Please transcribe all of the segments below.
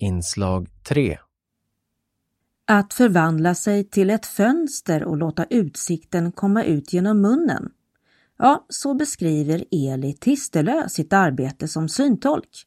Inslag 3 Att förvandla sig till ett fönster och låta utsikten komma ut genom munnen. Ja, så beskriver Eli Tistelö sitt arbete som syntolk.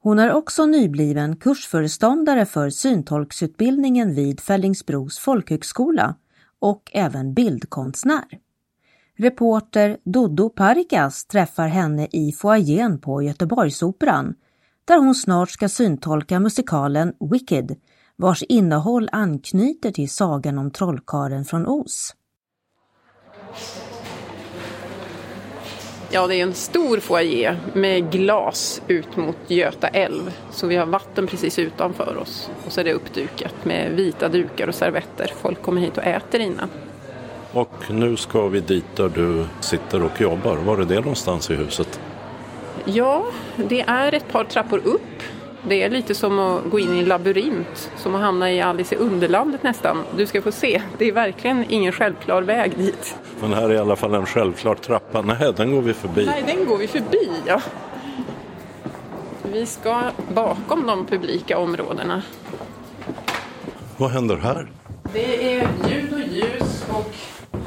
Hon är också nybliven kursföreståndare för syntolksutbildningen vid Fällingsbros folkhögskola och även bildkonstnär. Reporter Doddo Parikas träffar henne i foajén på Göteborgsoperan där hon snart ska syntolka musikalen Wicked vars innehåll anknyter till sagan om trollkaren från Oz. Ja, det är en stor foajé med glas ut mot Göta älv. Så vi har vatten precis utanför oss. Och så är det uppdukat med vita dukar och servetter. Folk kommer hit och äter innan. Och nu ska vi dit där du sitter och jobbar. Var är det någonstans i huset? Ja, det är ett par trappor upp. Det är lite som att gå in i en labyrint, som att hamna i Alice i Underlandet nästan. Du ska få se, det är verkligen ingen självklar väg dit. Men här är i alla fall en självklar trappa. Nej, den går vi förbi. Nej, den går vi förbi, ja. Vi ska bakom de publika områdena. Vad händer här? Det är ljud och ljus och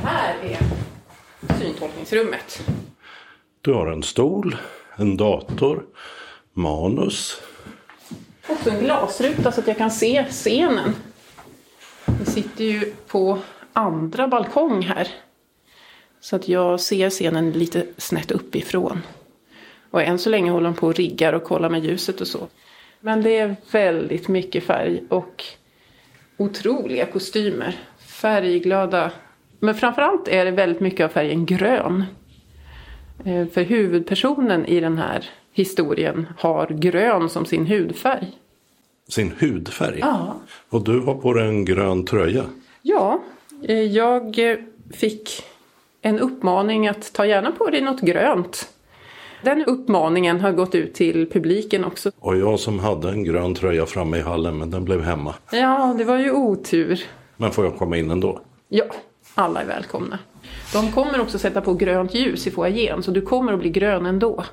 här är syntolkningsrummet. Du har en stol, en dator, manus. Också en glasruta så att jag kan se scenen. Vi sitter ju på andra balkong här. Så att jag ser scenen lite snett uppifrån. Och än så länge håller de på och riggar och kollar med ljuset och så. Men det är väldigt mycket färg och otroliga kostymer. Färgglada. Men framförallt är det väldigt mycket av färgen grön. Eh, för huvudpersonen i den här historien har grön som sin hudfärg. Sin hudfärg? Ja. Och du har på dig en grön tröja? Ja, eh, jag fick en uppmaning att ta gärna på dig något grönt. Den uppmaningen har gått ut till publiken också. Och jag som hade en grön tröja framme i hallen men den blev hemma. Ja, det var ju otur. Men får jag komma in ändå? Ja, alla är välkomna. De kommer också sätta på grönt ljus i foajén så du kommer att bli grön ändå.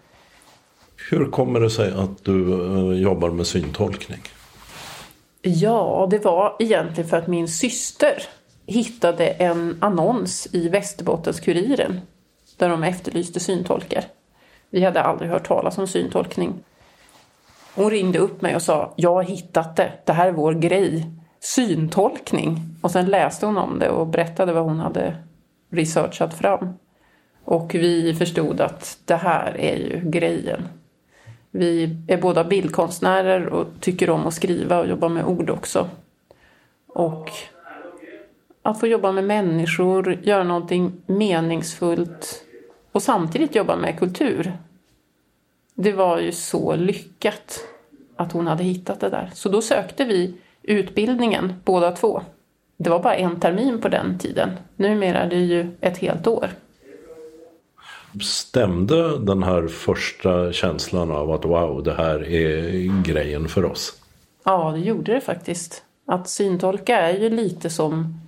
Hur kommer det sig att du eh, jobbar med syntolkning? Ja, det var egentligen för att min syster hittade en annons i Västerbottens-Kuriren där de efterlyste syntolkar. Vi hade aldrig hört talas om syntolkning. Hon ringde upp mig och sa jag har hittat det, det här är vår grej. Syntolkning. Och sen läste hon om det och berättade vad hon hade researchat fram. Och vi förstod att det här är ju grejen. Vi är båda bildkonstnärer och tycker om att skriva och jobba med ord också. Och att få jobba med människor, göra någonting meningsfullt och samtidigt jobba med kultur. Det var ju så lyckat att hon hade hittat det där. Så då sökte vi utbildningen båda två. Det var bara en termin på den tiden. Numera är det ju ett helt år. Stämde den här första känslan av att wow, det här är grejen för oss? Ja, det gjorde det faktiskt. Att syntolka är ju lite som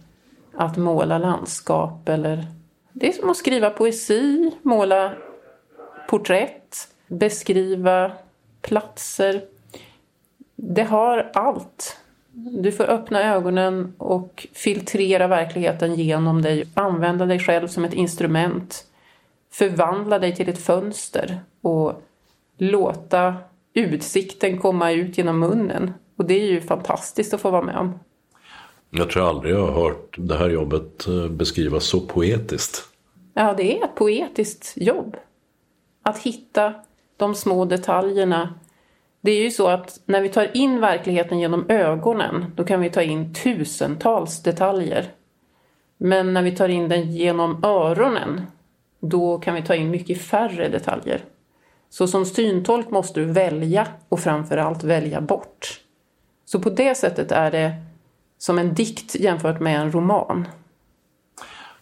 att måla landskap eller det är som att skriva poesi, måla porträtt, beskriva platser. Det har allt. Du får öppna ögonen och filtrera verkligheten genom dig, använda dig själv som ett instrument, förvandla dig till ett fönster och låta utsikten komma ut genom munnen. Och det är ju fantastiskt att få vara med om. Jag tror aldrig jag har hört det här jobbet eh, beskrivas så poetiskt. Ja, det är ett poetiskt jobb. Att hitta de små detaljerna. Det är ju så att när vi tar in verkligheten genom ögonen, då kan vi ta in tusentals detaljer. Men när vi tar in den genom öronen, då kan vi ta in mycket färre detaljer. Så som syntolk måste du välja och framförallt välja bort. Så på det sättet är det som en dikt jämfört med en roman.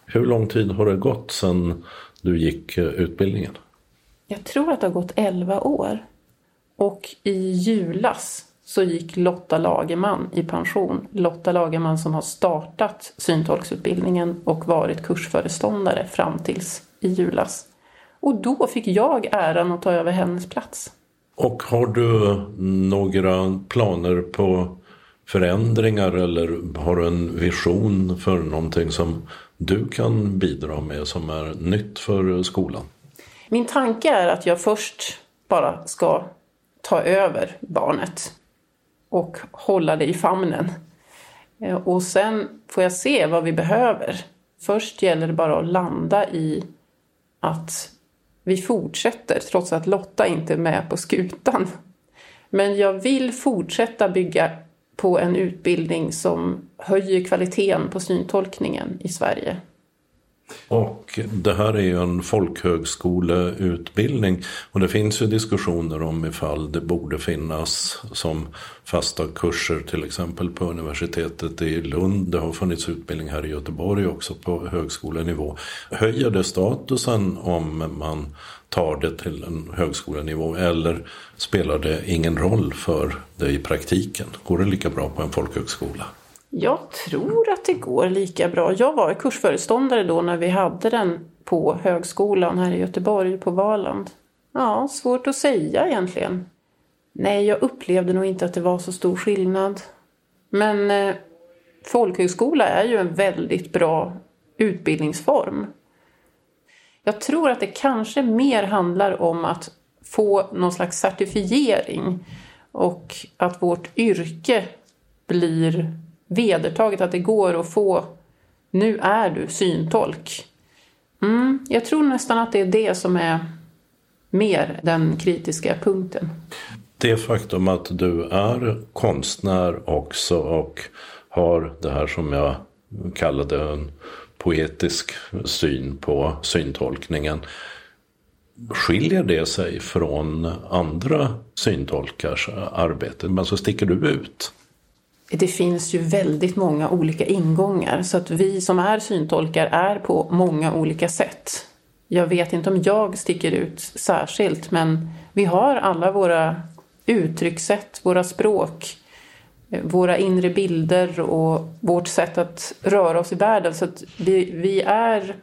Hur lång tid har det gått sedan du gick eh, utbildningen? Jag tror att det har gått 11 år. Och i julas så gick Lotta Lagerman i pension. Lotta Lagerman som har startat syntolksutbildningen och varit kursföreståndare fram tills i julas. Och då fick jag äran att ta över hennes plats. Och har du några planer på förändringar eller har du en vision för någonting som du kan bidra med som är nytt för skolan? Min tanke är att jag först bara ska ta över barnet och hålla det i famnen. Eh, och sen får jag se vad vi behöver. Först gäller det bara att landa i att vi fortsätter trots att Lotta inte är med på skutan. Men jag vill fortsätta bygga på en utbildning som höjer kvaliteten på syntolkningen i Sverige. Och det här är ju en folkhögskoleutbildning och det finns ju diskussioner om ifall det borde finnas som fasta kurser till exempel på universitetet i Lund. Det har funnits utbildning här i Göteborg också på högskolenivå. Höjer det statusen om man tar det till en högskolenivå eller spelar det ingen roll för det i praktiken? Går det lika bra på en folkhögskola? Jag tror att det går lika bra. Jag var kursföreståndare då när vi hade den på högskolan här i Göteborg på Valand. Ja, svårt att säga egentligen. Nej, jag upplevde nog inte att det var så stor skillnad. Men eh, folkhögskola är ju en väldigt bra utbildningsform. Jag tror att det kanske mer handlar om att få någon slags certifiering och att vårt yrke blir vedertaget att det går att få nu är du syntolk. Mm, jag tror nästan att det är det som är mer den kritiska punkten. Det faktum att du är konstnär också och har det här som jag kallade en poetisk syn på syntolkningen. Skiljer det sig från andra syntolkars arbete? Alltså sticker du ut? Det finns ju väldigt många olika ingångar så att vi som är syntolkar är på många olika sätt. Jag vet inte om jag sticker ut särskilt men vi har alla våra uttryckssätt, våra språk, våra inre bilder och vårt sätt att röra oss i världen. Så att vi, vi är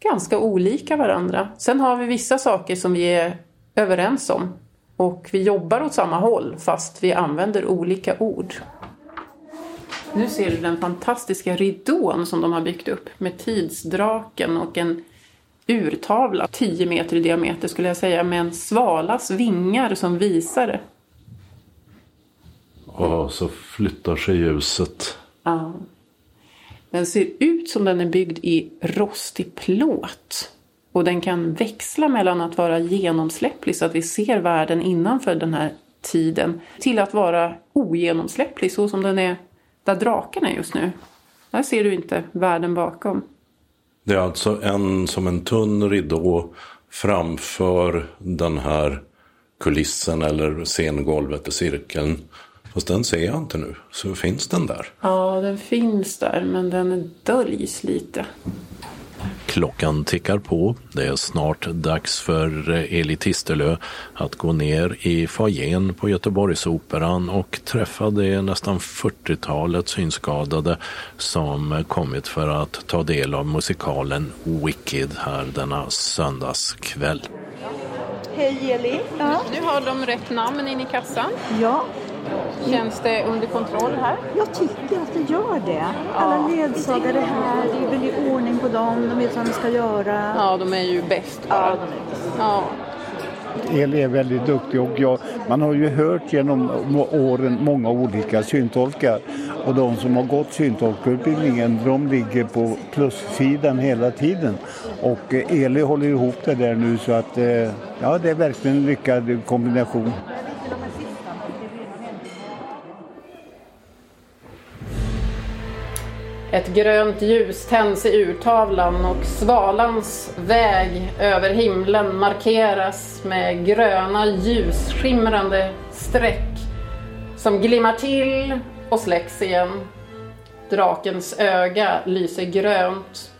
ganska olika varandra. Sen har vi vissa saker som vi är överens om och vi jobbar åt samma håll fast vi använder olika ord. Nu ser du den fantastiska ridån som de har byggt upp med tidsdraken och en urtavla, 10 meter i diameter skulle jag säga, med en svalas vingar som visare. Och så flyttar sig ljuset. Ja. Den ser ut som den är byggd i rostig plåt. Och den kan växla mellan att vara genomsläpplig så att vi ser världen innanför den här tiden till att vara ogenomsläpplig så som den är där draken är just nu. Där ser du inte världen bakom. Det är alltså en som en tunn ridå framför den här kulissen eller scengolvet i cirkeln. Fast den ser jag inte nu. Så finns den där? Ja, den finns där men den döljs lite. Klockan tickar på. Det är snart dags för Eli Tistelö att gå ner i foajén på Göteborgsoperan och träffa det nästan 40-talet synskadade som kommit för att ta del av musikalen Wicked här denna söndagskväll. Hej Eli! Ja. Nu har de rätt namn in i kassan. ja, Känns det under kontroll här? jag tycker att det gör det. Alla ledsagare här, det är väl i ordning på dem, de vet vad de ska göra. Ja, de är ju bäst bara. Ja. Eli är väldigt duktig och jag, man har ju hört genom åren många olika syntolkar och de som har gått syntolkutbildningen de ligger på plussidan hela tiden. Och eh, Eli håller ihop det där nu så att eh, ja, det är verkligen en lyckad kombination. Ett grönt ljus tänds i urtavlan och svalans väg över himlen markeras med gröna ljusskimrande streck som glimmar till och släcks igen. Drakens öga lyser grönt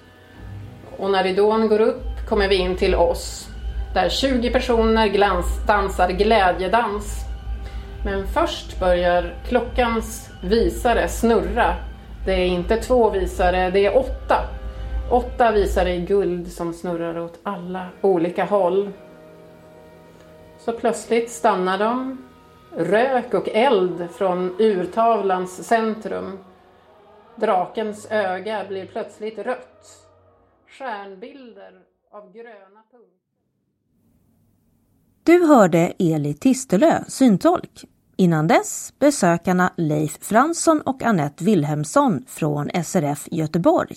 och när ridån går upp kommer vi in till oss där 20 personer glans dansar glädjedans. Men först börjar klockans visare snurra. Det är inte två visare, det är åtta. Åtta visare i guld som snurrar åt alla olika håll. Så plötsligt stannar de. Rök och eld från urtavlans centrum. Drakens öga blir plötsligt rött. Stjärnbilder av gröna punkter. Du hörde Eli Tistelö, syntolk. Innan dess besökarna Leif Fransson och Annette Wilhelmsson från SRF Göteborg.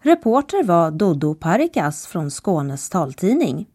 Reporter var Dodo Parikas från Skånes taltidning.